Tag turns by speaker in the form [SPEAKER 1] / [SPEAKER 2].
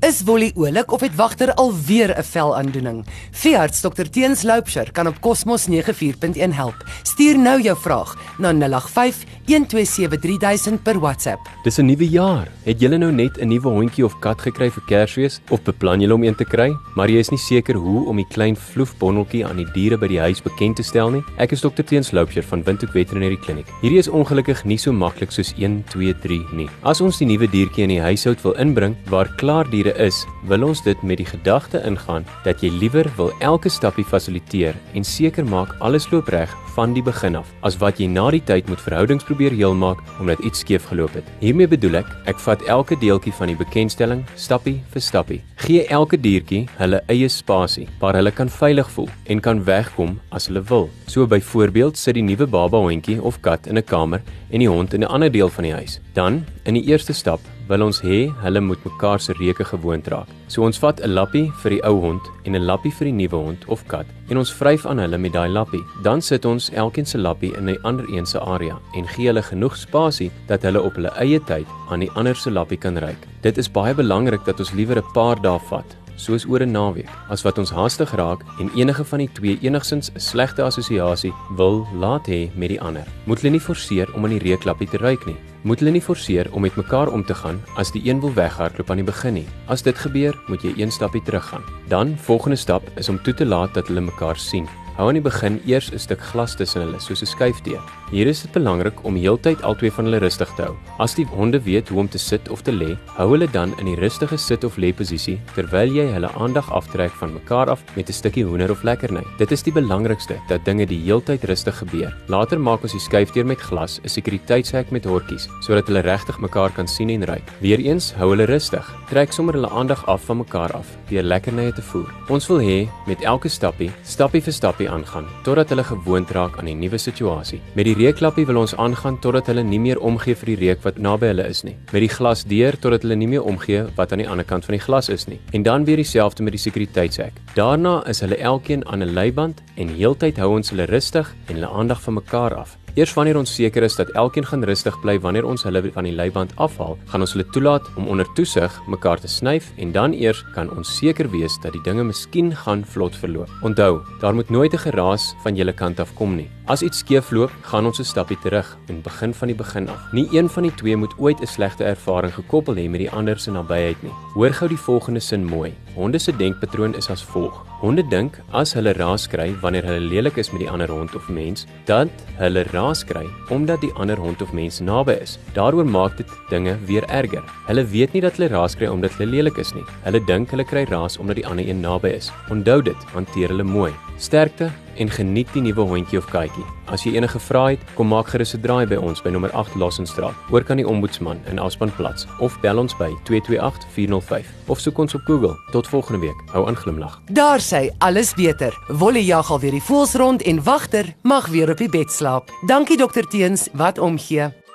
[SPEAKER 1] Is Wolly oulik of het wagter alweer 'n velaandoening? Veearts Dr Teens Loupsher kan op Cosmos 94.1 help. Stuur nou jou vraag na 085 1273000 per WhatsApp.
[SPEAKER 2] Dis 'n nuwe jaar. Het julle nou net 'n nuwe hondjie of kat gekry vir Kersfees of beplan julle om een te kry, maar jy is nie seker hoe om die klein vloefbondeltjie aan die diere by die huis bekend te stel nie? Ek is Dr Teens Loupsher van Windhoek Veterinary Clinic. Hierdie is ongelukkig nie so maklik soos 1 2 3 nie. As ons die nuwe diertjie in die huishoud wil inbring waar klaar diere is, wil ons dit met die gedagte ingaan dat jy liewer wil elke stappie fasiliteer en seker maak alles loop reg van die begin af as wat jy na die tyd moet verhoudings probeer heelmaak omdat iets skeef geloop het. Hiermee bedoel ek, ek vat elke deeltjie van die bekendstelling stappie vir stappie. Gee elke diertjie hulle eie spasie waar hulle kan veilig voel en kan wegkom as hulle wil. So byvoorbeeld sit die nuwe baba hondjie of kat in 'n kamer en die hond in 'n ander deel van die huis. Dan, in die eerste stap, wil ons hê hulle moet mekaar se reuke gewoond raak. So ons vat 'n lappie vir die ou hond en 'n lappie vir die nuwe hond of kat en ons vryf aan hulle met daai lappie. Dan sit ons elkeen se lappie in 'n ander een se area en gee hulle genoeg spasie dat hulle op hulle eie tyd aan die ander se lappie kan ruik. Dit is baie belangrik dat ons liewer 'n paar dae vat soos oor 'n naweek as wat ons haastig raak en enige van die twee enigsins 'n slegte assosiasie wil laat hê met die ander. Moet hulle nie forceer om aan die reuklappie te ruik nie. Moet hulle nie forceer om met mekaar om te gaan as die een wil weghardloop aan die begin nie. As dit gebeur, moet jy een stappie teruggaan. Dan volgende stap is om toe te laat dat hulle mekaar sien. Hou aan die begin eers 'n stuk glas tussen hulle soos 'n skuifdeur. Hier is dit belangrik om heeltyd albei van hulle rustig te hou. As die honde weet hoe om te sit of te lê, hou hulle dan in die rustige sit of lê posisie terwyl jy hulle aandag aftrek van mekaar af met 'n stukkie hoender of lekkerny. Dit is die belangrikste dat dinge die heeltyd rustig gebeur. Later maak ons die skuifdeur met glas 'n sekuriteitshek met hortjies sodat hulle regtig mekaar kan sien en ruik. Weereens hou hulle rustig. Trek sommer hulle aandag af van mekaar af deur lekkernye te voer. Ons wil hê met elke stappie, stappie vir stappie reuklappie aangaan totdat hulle gewoond raak aan die nuwe situasie. Met die reuklappie wil ons aangaan totdat hulle nie meer omgee vir die reuk wat naby hulle is nie. Met die glas deur totdat hulle nie meer omgee wat aan die ander kant van die glas is nie. En dan weer dieselfde met die sekuriteitshek. Daarna is hulle elkeen aan 'n leiband en heeltyd hou ons hulle rustig en hulle aandag van mekaar af. Eers wanneer ons seker is dat elkeen gaan rustig bly wanneer ons hulle van die leiband afhaal, gaan ons hulle toelaat om onder toesig mekaar te snyf en dan eers kan ons seker wees dat die dinge miskien gaan vlot verloop. Onthou, daar moet nooit 'n geraas van julle kant af kom nie. As iets skeefloop, gaan ons 'n stappie terug en begin van die begin af. Nie een van die twee moet ooit 'n slegte ervaring gekoppel hê met die ander se nabyheid nie. Hoor gou die volgende sin mooi. Honde se denkpatroon is as volg. Honde dink as hulle raas kry wanneer hulle lelik is met die ander hond of mens, dat hulle raas kry omdat die ander hond of mens naby is. Daaroor maak dit dinge weer erger. Hulle weet nie dat hulle raas kry omdat hulle lelik is nie. Hulle dink hulle kry raas omdat die ander een naby is. Onthou dit, hanteer hulle mooi. Sterkte en geniet die nuwe hondjie of katjie. As jy enige vrae het, kom maak gerus 'n draai by ons by nommer 8 Lassenstraat, oor kan die ombudsman in Aspanplats of bel ons by 228 405 of soek ons op Google. Tot volgende week. Hou aan glimlag.
[SPEAKER 1] Daar sê alles beter. Wolle jag al weer die voels rond en wagter mag weer op die bed slaap. Dankie dokter Teens, wat omgee.